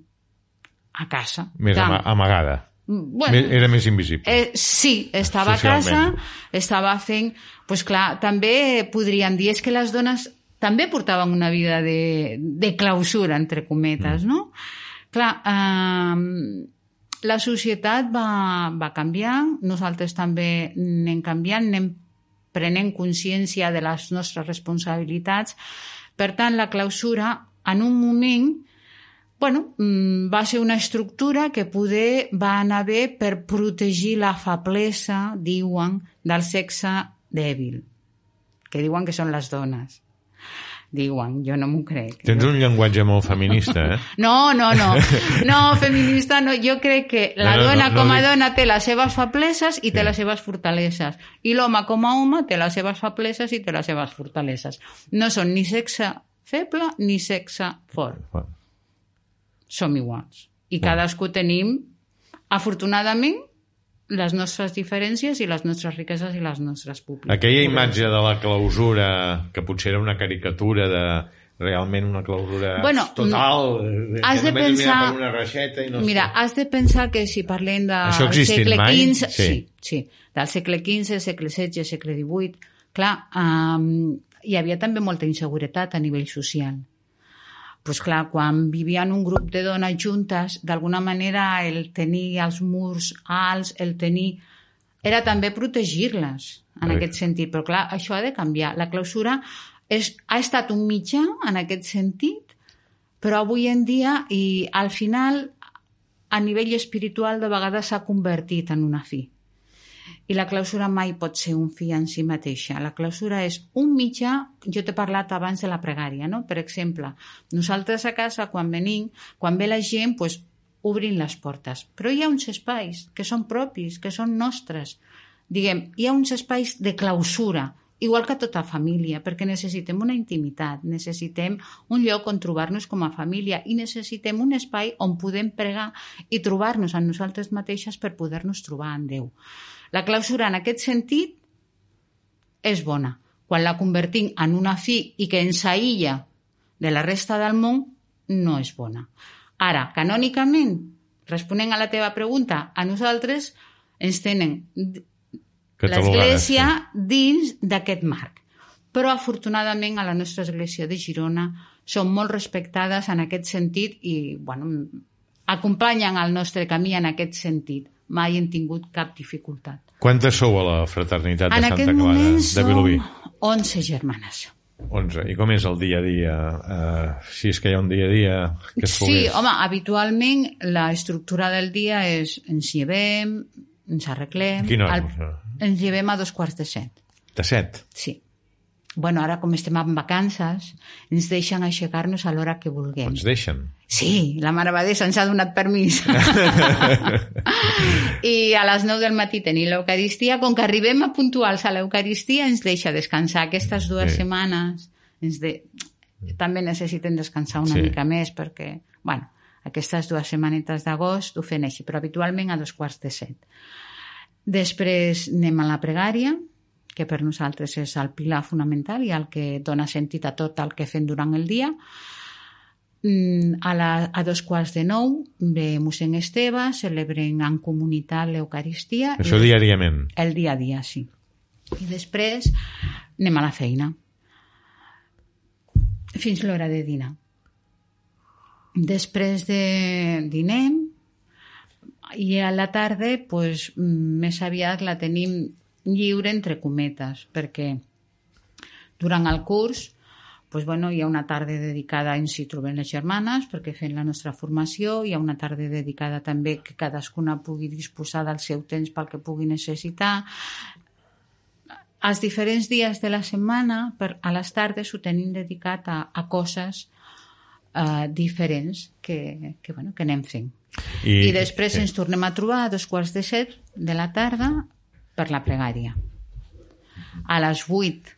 Speaker 3: a casa.
Speaker 2: Més Tant, amagada. Mm, bueno, era més invisible.
Speaker 3: Eh, sí, estava a casa, estava fent... pues clar, també podrien dir és que les dones també portaven una vida de, de clausura, entre cometes, mm. no? Clar, eh, la societat va, va canviant, nosaltres també anem canviant, anem prenent consciència de les nostres responsabilitats. Per tant, la clausura, en un moment, bueno, mm, va ser una estructura que poder va anar bé per protegir la feblesa, diuen, del sexe dèbil, que diuen que són les dones diuen, jo no m'ho crec.
Speaker 2: Tens un llenguatge molt feminista, eh?
Speaker 3: No, no, no. No, feminista no. Jo crec que la no, no, dona no, no, com a dic... dona té les seves febleses i sí. té les seves fortaleses. I l'home com a home té les seves febleses i té les seves fortaleses. No són ni sexe feble ni sexe fort.
Speaker 2: Fort.
Speaker 3: Som iguals. I cadascú tenim, afortunadament, les nostres diferències i les nostres riqueses i les nostres públiques.
Speaker 2: Aquella imatge de la clausura, que potser era una caricatura de realment una clausura
Speaker 3: Bueno,
Speaker 2: total, eh,
Speaker 3: has de pensar-
Speaker 2: per una reixeta i no
Speaker 3: Mira, has de pensar que si parlem del
Speaker 2: ha existit
Speaker 3: segle? XV...
Speaker 2: Sí.
Speaker 3: Sí, sí, del segle XV, segle XVI, segle XVIII... Clar, um, hi havia també molta inseguretat a nivell social. Pues clar, quan vivien un grup de dones juntes, d'alguna manera el tenir els murs alts, el tenir... Era també protegir-les, en
Speaker 2: Correcte.
Speaker 3: aquest sentit. Però clar, això ha de canviar. La clausura és, ha estat un mitjà en aquest sentit, però avui en dia, i al final, a nivell espiritual, de vegades s'ha convertit en una fi. I la clausura mai pot ser un fi en si mateixa. La clausura és un mitjà, jo t'he parlat abans de la pregària, no? Per exemple, nosaltres a casa, quan venim, quan ve la gent, pues, obrin les portes. Però hi ha uns espais que són propis, que són nostres. Diguem, hi ha uns espais de clausura, igual que tota família, perquè necessitem una intimitat, necessitem un lloc on trobar-nos com a família i necessitem un espai on podem pregar i trobar-nos en nosaltres mateixes per poder-nos trobar en Déu. La clausura, en aquest sentit, és bona. Quan la convertim en una fi i que ens aïlla de la resta del món, no és bona. Ara, canònicament, responent a la teva pregunta, a nosaltres ens tenen l'Església dins d'aquest marc. Però, afortunadament, a la nostra Església de Girona són molt respectades en aquest sentit i, bueno, acompanyen el nostre camí en aquest sentit. Mai hem tingut cap dificultat.
Speaker 2: Quantes sou a la fraternitat de
Speaker 3: En
Speaker 2: Santa Clara
Speaker 3: moment
Speaker 2: de Vilobí?
Speaker 3: som 11 germanes.
Speaker 2: 11. I com és el dia a dia? Uh, si és que hi ha un dia a dia que es
Speaker 3: Sí,
Speaker 2: pogués...
Speaker 3: home, habitualment la estructura del dia és ens llevem, ens arreglem...
Speaker 2: Quina hora?
Speaker 3: al- ens llevem a dos quarts de set.
Speaker 2: De 7.
Speaker 3: Sí. Bueno, ara com estem en vacances, ens deixen aixecar-nos a l'hora que vulguem.
Speaker 2: Ens deixen.
Speaker 3: Sí, la Mare Abadessa ens ha donat permís. I a les 9 del matí tenir l'Eucaristia. Com que arribem a puntuals a l'Eucaristia, ens deixa descansar. Aquestes dues
Speaker 2: Sí.
Speaker 3: setmanes ens de... també necessiten descansar una
Speaker 2: Sí.
Speaker 3: mica més perquè, bueno, aquestes dues setmanetes d'agost ho fem així, però habitualment a dos quarts de set. Després anem a la pregària, que per nosaltres és el pilar fonamental i el que dona sentit a tot el que fem durant el dia. Mm, A, la, a dos quarts de nou ve mossèn Esteve, celebrem en comunitat l'Eucaristia.
Speaker 2: Això
Speaker 3: i
Speaker 2: diàriament.
Speaker 3: el dia a dia, sí. I després anem a la feina. Fins l'hora de dinar. Després de dinem i a la tarda pues, mm, més aviat la tenim lliure entre cometes perquè durant el curs pues, bueno, hi ha una tarda dedicada en si trobem les germanes perquè fem la nostra formació, hi ha una tarda dedicada també que cadascuna pugui disposar del seu temps pel que pugui necessitar. Els diferents dies de la setmana, per, a les tardes, ho tenim dedicat a, a coses eh, diferents que, que, bueno, que anem fent. I, I després sí. ens tornem a trobar a dos quarts de set de la tarda per la pregària. A les vuit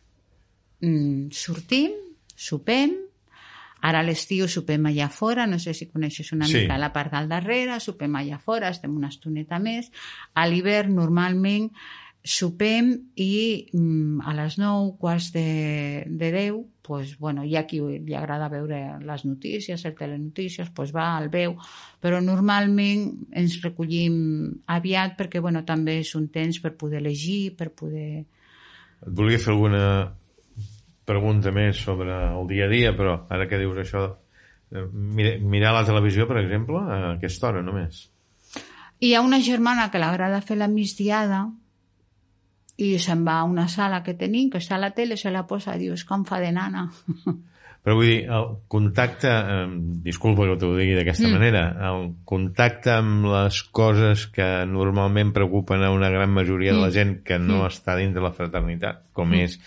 Speaker 3: mm, sortim, sopem, ara a l'estiu sopem allà fora, no sé si coneixes una
Speaker 2: Sí.
Speaker 3: mica la part del darrere, sopem allà fora, estem una estoneta més. A l'hivern normalment sopem i mm, a les 9, quarts de, de 10, pues, bueno, hi ha qui li agrada veure les notícies, el telenotícies, pues va, el veu, però normalment ens recollim aviat perquè bueno, també és un temps per poder llegir, per poder...
Speaker 2: Et volia fer alguna pregunta més sobre el dia a dia, però ara que dius això, eh, mira- mirar la televisió, per exemple, a aquesta hora només.
Speaker 3: Hi ha una germana que l'agrada fer la migdiada i se'n va a una sala que tenim, que està a la tele, se la posa i diu, és que em fa de nana.
Speaker 2: Però vull dir, el contacte, eh, disculpa que t'ho digui d'aquesta mm. manera, el contacte amb les coses que normalment preocupen a una gran majoria de la gent que no mm. està dins de la fraternitat, com mm. és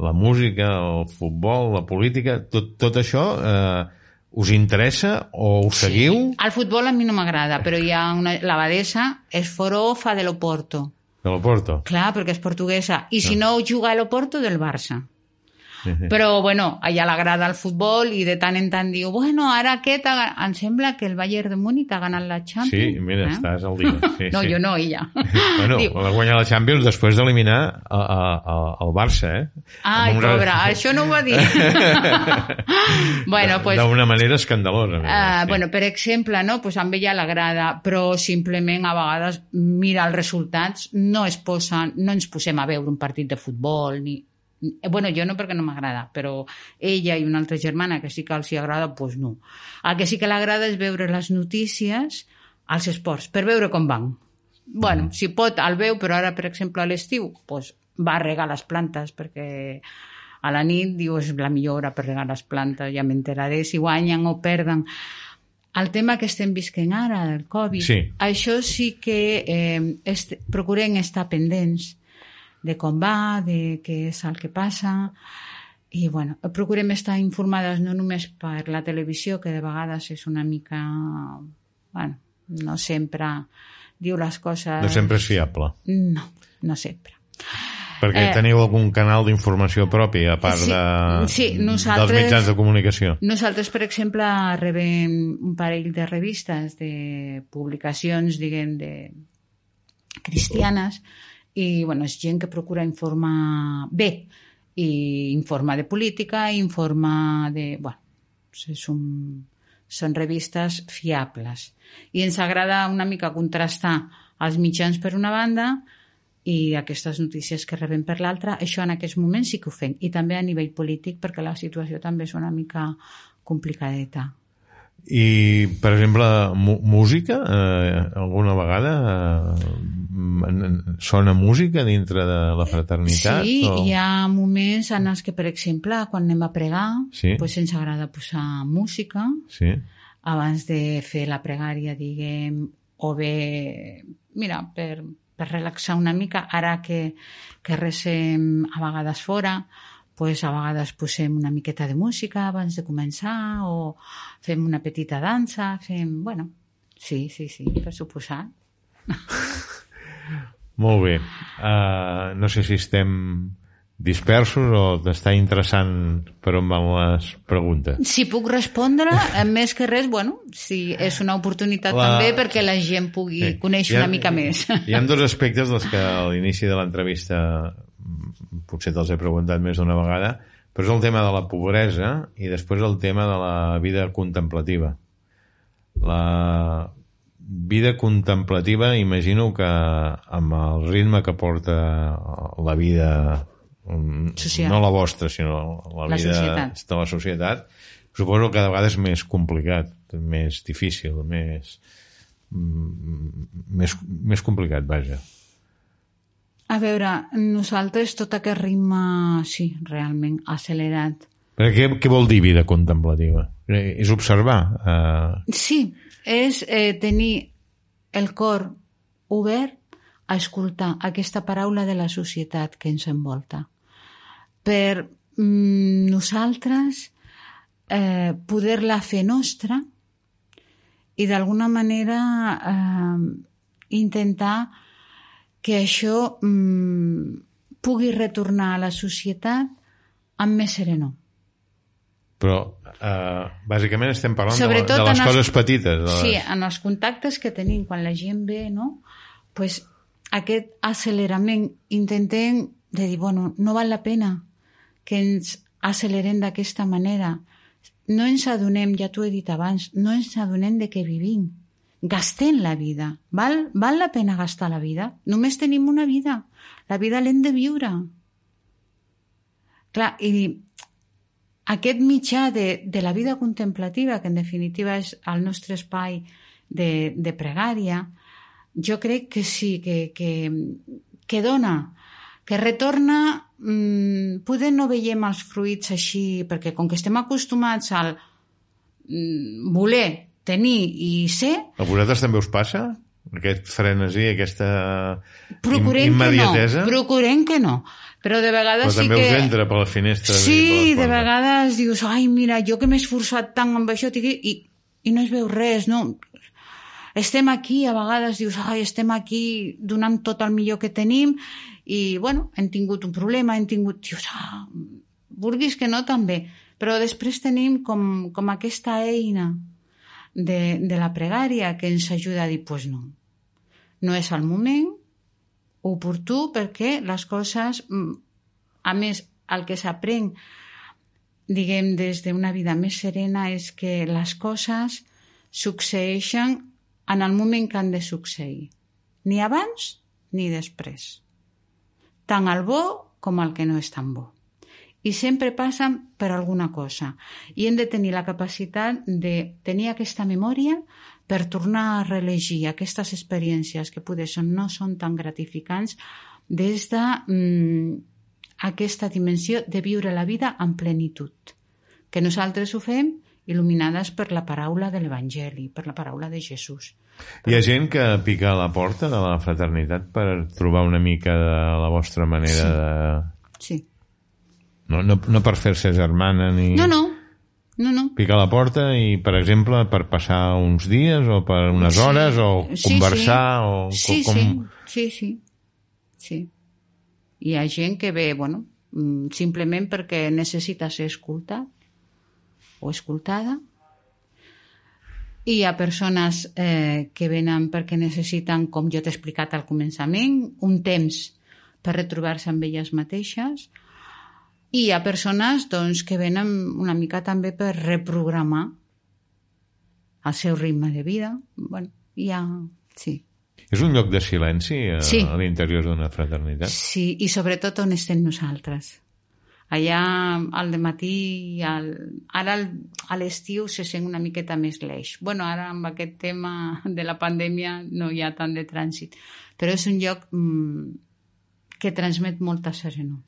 Speaker 2: la música, el futbol, la política, tot, tot això eh, us interessa o ho seguiu?
Speaker 3: El futbol a mi no m'agrada, però hi ha una... L'abadesa és forofa de l'Oporto.
Speaker 2: De l'Oporto?
Speaker 3: Clar, perquè és portuguesa. I si no, juga a l'Oporto del Barça. Però, bueno, allà l'agrada el futbol i de tant en tant diu, bueno, ara aquest, ha... em sembla que el Bayern de Múnich ha ganat la Champions.
Speaker 2: Sí, mira,
Speaker 3: eh?
Speaker 2: estàs al dia. Sí,
Speaker 3: no,
Speaker 2: sí.
Speaker 3: jo no, ella.
Speaker 2: Bueno,
Speaker 3: Diu,
Speaker 2: va guanyar la Champions després d'eliminar el Barça, eh?
Speaker 3: Ai,
Speaker 2: Amb un
Speaker 3: pobra, això no ho va dir. bueno, pues,
Speaker 2: D'una manera escandalosa.
Speaker 3: Uh,
Speaker 2: sí.
Speaker 3: bueno, per exemple, no? pues amb ella l'agrada, però simplement a vegades mira els resultats, no es posen, no ens posem a veure un partit de futbol, ni... Bueno, jo no perquè no m'agrada, però ella i una altra germana que sí que els hi agrada, doncs no. El que sí que l'agrada és veure les notícies als esports, per veure com van. Bueno, si pot, el veu, però ara, per exemple, a l'estiu, doncs va a regar les plantes perquè a la nit diu és la millor hora per regar les plantes, ja m'enteraré si guanyen o perden. El tema que estem visquent ara, el Covid,
Speaker 2: Sí.
Speaker 3: això sí que eh, est procurem estar pendents de com va, de què és el que passa, i bueno, procurem estar informades no només per la televisió, que de vegades és una mica... Bueno, no sempre diu les coses...
Speaker 2: No sempre és fiable.
Speaker 3: No, no sempre.
Speaker 2: Perquè
Speaker 3: Eh,
Speaker 2: teniu algun canal d'informació propi, a part
Speaker 3: sí,
Speaker 2: de,
Speaker 3: sí,
Speaker 2: dels mitjans de comunicació.
Speaker 3: Nosaltres, per exemple, rebem un parell de revistes, de publicacions, diguem, de cristianes, i bueno, és gent que procura informar bé, i informa de política, informa de... Bueno, és un, són revistes fiables. I ens agrada una mica contrastar els mitjans per una banda i aquestes notícies que rebem per l'altra, això en aquests moments sí que ho fem. I també a nivell polític, perquè la situació també és una mica complicadeta.
Speaker 2: I, per exemple, música, eh, alguna vegada eh, sona música dintre de la fraternitat?
Speaker 3: Sí,
Speaker 2: o...
Speaker 3: hi ha moments en els que, per exemple, quan anem a pregar,
Speaker 2: Sí.
Speaker 3: doncs ens agrada posar música
Speaker 2: Sí,
Speaker 3: abans de fer la pregària, diguem, o bé, mira, per, per relaxar una mica, ara que, que resem a vegades fora, pues a vegades posem una miqueta de música abans de començar o fem una petita dansa, fem... Bueno, sí, sí, sí, per suposar.
Speaker 2: molt bé. Uh, no sé si estem dispersos o t'està interessant per on van les preguntes.
Speaker 3: Si puc respondre, eh, més que res, bueno, si és una oportunitat
Speaker 2: La-
Speaker 3: també perquè la gent pugui
Speaker 2: Sí.
Speaker 3: conèixer
Speaker 2: ha-
Speaker 3: una mica més.
Speaker 2: Hi ha dos aspectes dels que a l'inici de l'entrevista potser te'ls he preguntat més d'una vegada, però és el tema de la pobresa i després el tema de la vida contemplativa. La vida contemplativa imagino que amb el ritme que porta la vida mm,
Speaker 3: Social.
Speaker 2: no la vostra, sinó la,
Speaker 3: La
Speaker 2: vida
Speaker 3: societat.
Speaker 2: de la societat, suposo que cada vegada és més complicat, més difícil, més, mm, més, més complicat, vaja.
Speaker 3: A veure, nosaltres tot aquest ritme, sí, realment, accelerat.
Speaker 2: Però què, què vol dir vida contemplativa? Eh, És observar. Eh,
Speaker 3: Sí, és eh, tenir el cor obert a escoltar aquesta paraula de la societat que ens envolta. Per mm, nosaltres eh, poder-la fer nostra i d'alguna manera eh, intentar que això mm, pugui retornar a la societat amb més serenor.
Speaker 2: però, eh, bàsicament estem parlant de,
Speaker 3: Sobretot
Speaker 2: de les
Speaker 3: en els-
Speaker 2: coses petites. De les...
Speaker 3: Sí, en els contactes que tenim quan la gent ve, no? pues aquest accelerament intentem de dir, bueno, no val la pena que ens accelerem d'aquesta manera. No ens adonem, ja t'ho he dit abans, no ens adonem de què vivim. Gastem la vida. Val, val la pena gastar la vida? Només tenim una vida. La vida l'hem de viure. Clar, i aquest mitjà de, de la vida contemplativa, que en definitiva és el nostre espai de, de pregària, jo crec que sí, que, que, que dona, que retorna... Mmm, poder no veiem els fruits així, perquè com que estem acostumats al mm, voler, tenir i ser,
Speaker 2: A vosaltres també us passa? Aquest frenesí, aquesta
Speaker 3: procurem que no,
Speaker 2: immediatesa?
Speaker 3: procurem que no. Però de vegades
Speaker 2: Però
Speaker 3: sí
Speaker 2: també
Speaker 3: que...
Speaker 2: us entra per la finestra. i
Speaker 3: Sí, de vegades dius, ai, mira, jo que m'he esforçat tant amb això, tingui... I, i no es veu res, no? Estem aquí, a vegades dius, ai, estem aquí donant tot el millor que tenim i, bueno, hem tingut un problema, hem tingut... Dius, ah, vulguis que no, també. Però després tenim com, com aquesta eina de, de la pregària que ens ajuda a dir, pues no, no és el moment oportú perquè les coses, mm, a més, el que s'aprèn, diguem, des d'una vida més serena és que les coses succeeixen en el moment que han de succeir. Ni abans ni després. Tant el bo com el que no és tan bo. I sempre passen per alguna cosa. I hem de tenir la capacitat de tenir aquesta memòria per tornar a relegir aquestes experiències que poder són, no són tan gratificants des de mm, aquesta dimensió de viure la vida en plenitud. Que nosaltres ho fem il·luminades per la paraula de l'Evangeli, per la paraula de Jesús.
Speaker 2: Hi ha gent que pica a la porta de la fraternitat per trobar una mica de la vostra manera
Speaker 3: Sí.
Speaker 2: de...
Speaker 3: Sí.
Speaker 2: No, no, no per fer-se germana ni...
Speaker 3: No, no, no, no.
Speaker 2: Picar a la porta i, per exemple, per passar uns dies o per unes hores o
Speaker 3: Sí,
Speaker 2: conversar
Speaker 3: sí.
Speaker 2: o
Speaker 3: Sí,
Speaker 2: com...
Speaker 3: sí, sí, sí, sí. Hi ha gent que ve, bueno, mm, simplement perquè necessita ser escoltat o escoltada. I hi ha persones eh, que venen perquè necessiten, com jo t'he explicat al començament, un temps per retrobar-se amb elles mateixes. I hi ha persones doncs, que venen una mica també per reprogramar el seu ritme de vida. Bueno, hi ha... Sí.
Speaker 2: És un lloc de silenci a,
Speaker 3: Sí.
Speaker 2: a l'interior d'una fraternitat?
Speaker 3: Sí, i sobretot on estem nosaltres. Allà al matí, al... ara al- a l'estiu se sent una miqueta més l'eix. bueno, ara amb aquest tema de la pandèmia no hi ha tant de trànsit, però és un lloc mm, que transmet molta serenor.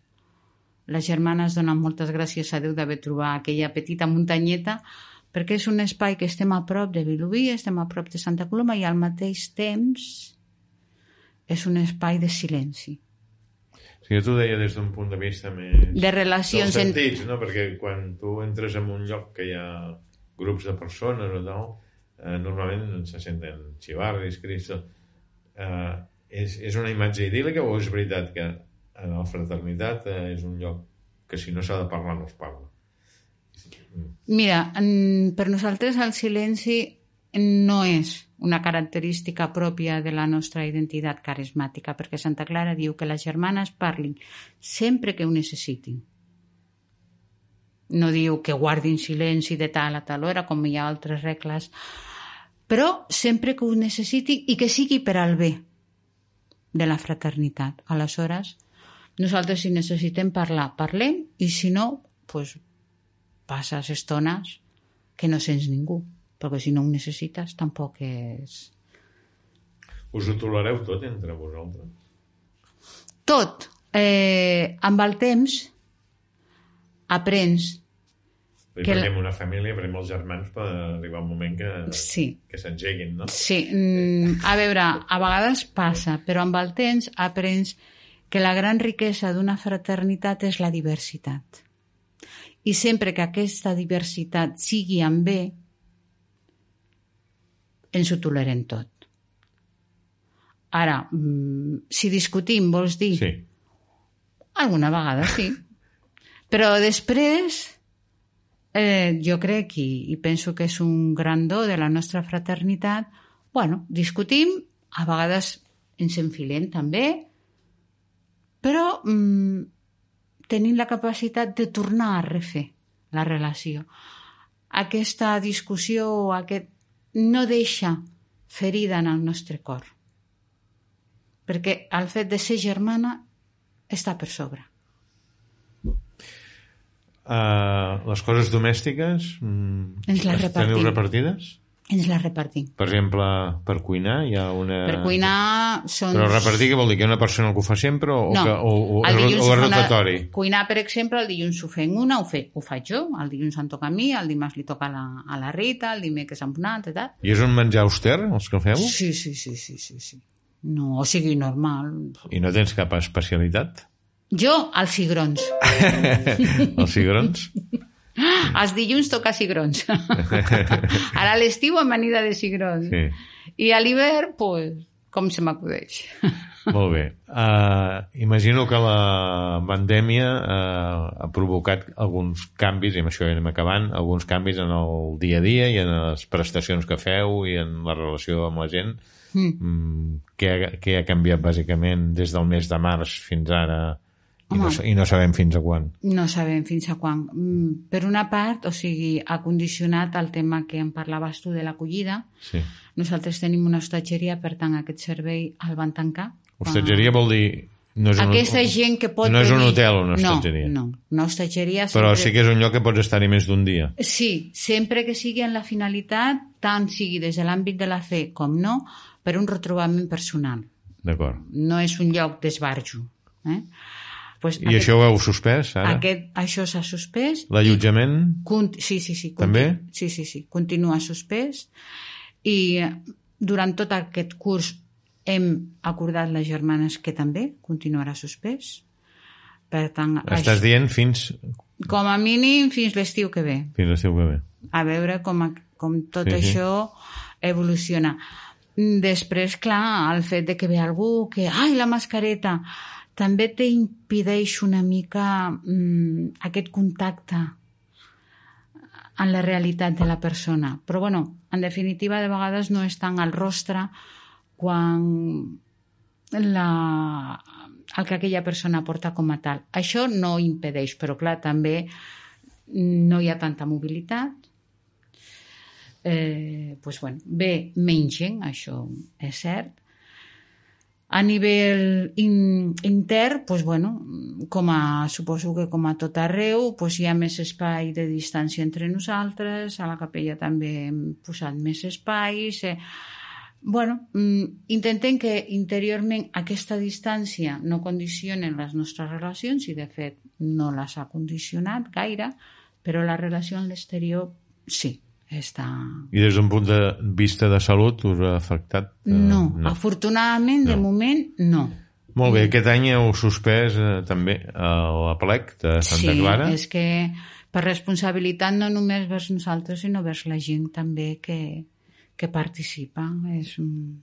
Speaker 3: Les germanes donen moltes gràcies a Déu d'haver trobat aquella petita muntanyeta perquè és un espai que estem a prop de Vilobí, estem a prop de Santa Coloma i al mateix temps és un espai de silenci.
Speaker 2: Sí, jo t'ho deia des d'un punt de vista més...
Speaker 3: De relacions
Speaker 2: Dels
Speaker 3: en-
Speaker 2: sentits, no? Perquè quan tu entres en un lloc que hi ha grups de persones o tal, eh, normalment se senten xivarris, cristo... Eh, és, és una imatge idíl·lica o és veritat que en la fraternitat eh, és un lloc que si no s'ha de parlar no es parla?
Speaker 3: Mira, en, per nosaltres el silenci no és una característica pròpia de la nostra identitat carismàtica, perquè Santa Clara diu que les germanes parlin sempre que ho necessitin. No diu que guardin silenci de tal a tal hora, com hi ha altres regles, però sempre que ho necessitin i que sigui per al bé de la fraternitat. Aleshores, nosaltres si necessitem parlar, parlem, i si no, pues, passes estones que no sents ningú, perquè si no ho necessites tampoc és...
Speaker 2: Us ho tolereu tot entre vosaltres?
Speaker 3: Tot, eh, amb el temps, aprens.
Speaker 2: Dir,
Speaker 3: Que
Speaker 2: perquè una família, per molts germans, pot arribar un moment que,
Speaker 3: Sí,
Speaker 2: que s'engeguin, no?
Speaker 3: sí. Mm, a veure, a vegades passa, però amb el temps aprens que la gran riquesa d'una fraternitat és la diversitat. I sempre que aquesta diversitat sigui en bé, ens ho tolerem tot. Ara, mm, si discutim, vols dir...
Speaker 2: Sí.
Speaker 3: Alguna vegada sí. Però després, eh, jo crec, i, i penso que és un gran do de la nostra fraternitat, bueno, discutim, a vegades ens enfilem també, però mm, tenim la capacitat de tornar a refer la relació. Aquesta discussió, aquest, no deixa ferida en el nostre cor. Perquè el fet de ser germana està per sobre.
Speaker 2: Uh, les coses domèstiques mm,
Speaker 3: Ens les
Speaker 2: teniu
Speaker 3: repartim.
Speaker 2: repartides?
Speaker 3: Ens la repartim.
Speaker 2: Per exemple, per cuinar hi ha una...
Speaker 3: Per cuinar són...
Speaker 2: Però repartir què vol dir? Que hi ha una persona que ho fa sempre o,
Speaker 3: No,
Speaker 2: que, o, o,
Speaker 3: el
Speaker 2: o,
Speaker 3: dilluns
Speaker 2: o és
Speaker 3: fa una-
Speaker 2: rotatori?
Speaker 3: Cuinar, per exemple, el dilluns ho fem una, ho, fe, ho faig jo, el dilluns em toca a mi, el dimarts li toca a la, a la Rita, el dimecres a un altre, tal.
Speaker 2: I és un menjar auster, els que feu?
Speaker 3: Sí, sí, sí, sí, sí, sí. No, o sigui, normal.
Speaker 2: I no tens cap especialitat?
Speaker 3: Jo, els cigrons.
Speaker 2: Els cigrons?
Speaker 3: Els dilluns toca cigrons. Ara a l'estiu amanida de cigrons.
Speaker 2: Sí.
Speaker 3: I a l'hivern, pues, com se m'acudeix.
Speaker 2: Molt bé. Uh, imagino que la pandèmia uh, ha provocat alguns canvis, i amb això ja anem acabant, alguns canvis en el dia a dia i en les prestacions que feu i en la relació amb la gent. Mm. Mm, què, ha, què ha canviat bàsicament des del mes de març fins ara i no, i no sabem fins a quan?
Speaker 3: No sabem fins a quan. Mm, per una part, o sigui, ha condicionat el tema que em parlaves tu de l'acollida.
Speaker 2: Sí.
Speaker 3: Nosaltres tenim una hostatgeria, per tant, aquest servei el van tancar.
Speaker 2: Hostatgeria vol dir no és
Speaker 3: Aquesta
Speaker 2: un,
Speaker 3: gent que pot
Speaker 2: no és un hotel, una hostatgeria.
Speaker 3: No, no. Una hostatgeria
Speaker 2: Però
Speaker 3: sempre...
Speaker 2: sí que és un lloc que pots estar-hi més d'un dia.
Speaker 3: Sí, sempre que sigui en la finalitat, tant sigui des de l'àmbit de la fe com no, per un retrobament personal.
Speaker 2: D'acord.
Speaker 3: No és un lloc d'esbarjo. Eh? Pues
Speaker 2: I això ho heu suspès, ara?
Speaker 3: aquest, això s'ha suspès.
Speaker 2: L'allotjament?
Speaker 3: Sí, sí, sí.
Speaker 2: També?
Speaker 3: Sí, sí, sí. Continua suspès. I eh, durant tot aquest curs hem acordat les germanes que també continuarà suspès. Per tant,
Speaker 2: Estàs
Speaker 3: això,
Speaker 2: dient fins,
Speaker 3: com a mínim fins l'estiu que ve.
Speaker 2: fins l'estiu que ve.
Speaker 3: A veure com, a- com tot
Speaker 2: Sí, sí.
Speaker 3: això evoluciona. Després, clar, el fet de que ve algú que, ai, la mascareta, també t'impideix una mica mm, aquest contacte en la realitat de la persona. Però, bueno, en definitiva, de vegades no és tant al rostre quan la, el que aquella persona porta com a tal. Això no impedeix, però clar, també no hi ha tanta mobilitat. Eh, pues, bueno, ve menys gent, això és cert. A nivell in, intern, pues, bueno, com a, suposo que com a tot arreu, pues, hi ha més espai de distància entre nosaltres, a la capella també hem posat més espais... Eh, bueno, mm, intentem que interiorment aquesta distància no condicioni les nostres relacions i de fet no les ha condicionat gaire, però la relació amb l'exterior sí, està...
Speaker 2: I des d'un punt de vista de salut us ha afectat? Eh,
Speaker 3: No, no. afortunadament de
Speaker 2: No.
Speaker 3: moment no.
Speaker 2: Molt bé, aquest any heu suspès eh, també a la plec de Santa
Speaker 3: sí,
Speaker 2: Clara.
Speaker 3: és que per responsabilitat no només vers nosaltres, sinó vers la gent també que, que participa. És un...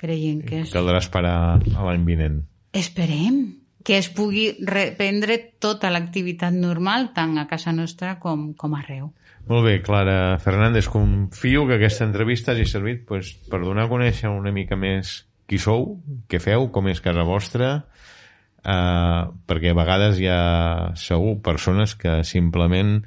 Speaker 3: Creiem que és...
Speaker 2: Caldrà esperar a l'any vinent.
Speaker 3: Esperem que es pugui reprendre tota l'activitat normal, tant a casa nostra com, com arreu.
Speaker 2: Molt bé, Clara Fernández, confio que aquesta entrevista hagi servit pues, per donar a conèixer una mica més qui sou, què feu, com és casa vostra, eh, perquè a vegades hi ha segur persones que simplement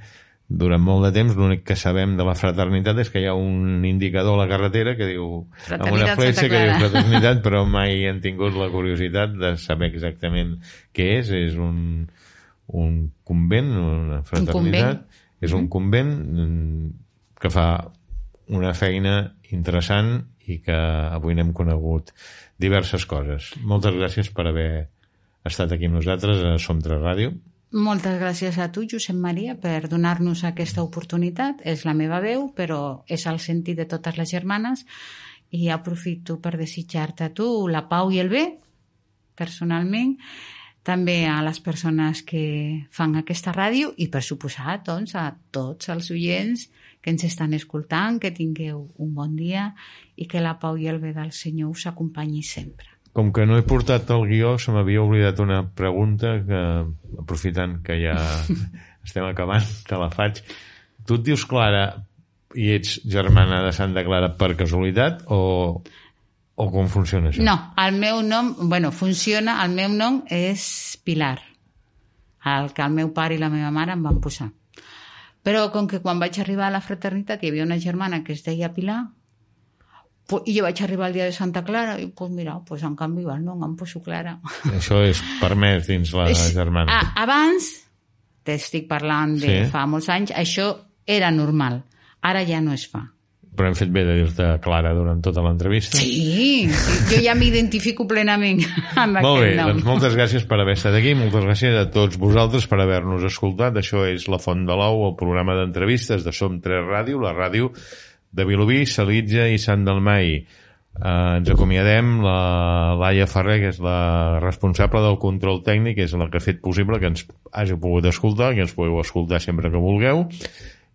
Speaker 2: durant molt de temps l'únic que sabem de la fraternitat és que hi ha un indicador a la carretera que diu amb una fletxa que diu fraternitat però mai han tingut la curiositat de saber exactament què és és un, un convent una fraternitat
Speaker 3: convent.
Speaker 2: és un convent mm, que fa una feina interessant i que avui n'hem conegut diverses coses. Moltes gràcies per haver estat aquí amb nosaltres a Som 3 Ràdio.
Speaker 3: Moltes gràcies a tu, Josep Maria, per donar-nos aquesta oportunitat. És la meva veu, però és el sentit de totes les germanes i aprofito per desitjar-te a tu la pau i el bé, personalment, també a les persones que fan aquesta ràdio i, per suposat, doncs, a tots els oients que ens estan escoltant, que tingueu un bon dia i que la pau i el bé del Senyor us acompanyi sempre.
Speaker 2: Com que no he portat el guió, se m'havia oblidat una pregunta que, aprofitant que ja estem acabant, te la faig. Tu et dius Clara i ets germana de Santa Clara per casualitat o, o com funciona això?
Speaker 3: No, el meu nom, bueno, funciona, el meu nom és Pilar, el que el meu pare i la meva mare em van posar. Però com que quan vaig arribar a la fraternitat hi havia una germana que es deia Pilar, i jo vaig arribar el dia de Santa Clara i pues mira, pues en canvi nom em poso Clara.
Speaker 2: Això és permès dins la
Speaker 3: És-
Speaker 2: germana.
Speaker 3: Ah, abans, t'estic parlant de
Speaker 2: Sí.
Speaker 3: fa molts anys, això era normal. Ara ja no es fa.
Speaker 2: Però hem fet bé de dir-te Clara durant tota l'entrevista.
Speaker 3: Sí, sí, jo ja m'identifico plenament amb
Speaker 2: Molt bé,
Speaker 3: aquest nom.
Speaker 2: doncs moltes gràcies per haver estat aquí, moltes gràcies a tots vosaltres per haver-nos escoltat. Això és La Font de l'Ou, el programa d'entrevistes de Som 3 Ràdio, la ràdio de Vilobí, Salitja i Sant Dalmai. Eh, ens acomiadem la Laia Ferrer, que és la responsable del control tècnic, és la que ha fet possible que ens hagi pogut escoltar, que ens podeu escoltar sempre que vulgueu,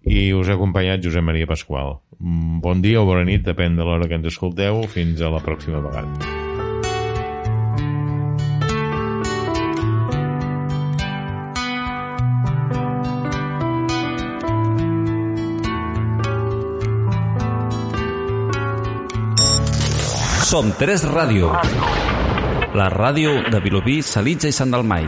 Speaker 2: i us ha acompanyat Josep Maria Pasqual. Mm, Bon dia o bona nit, depèn de l'hora que ens escolteu. Fins a la pròxima vegada.
Speaker 1: Som 3 Ràdio. La ràdio de Vilobí, Salitja i Sant Dalmai.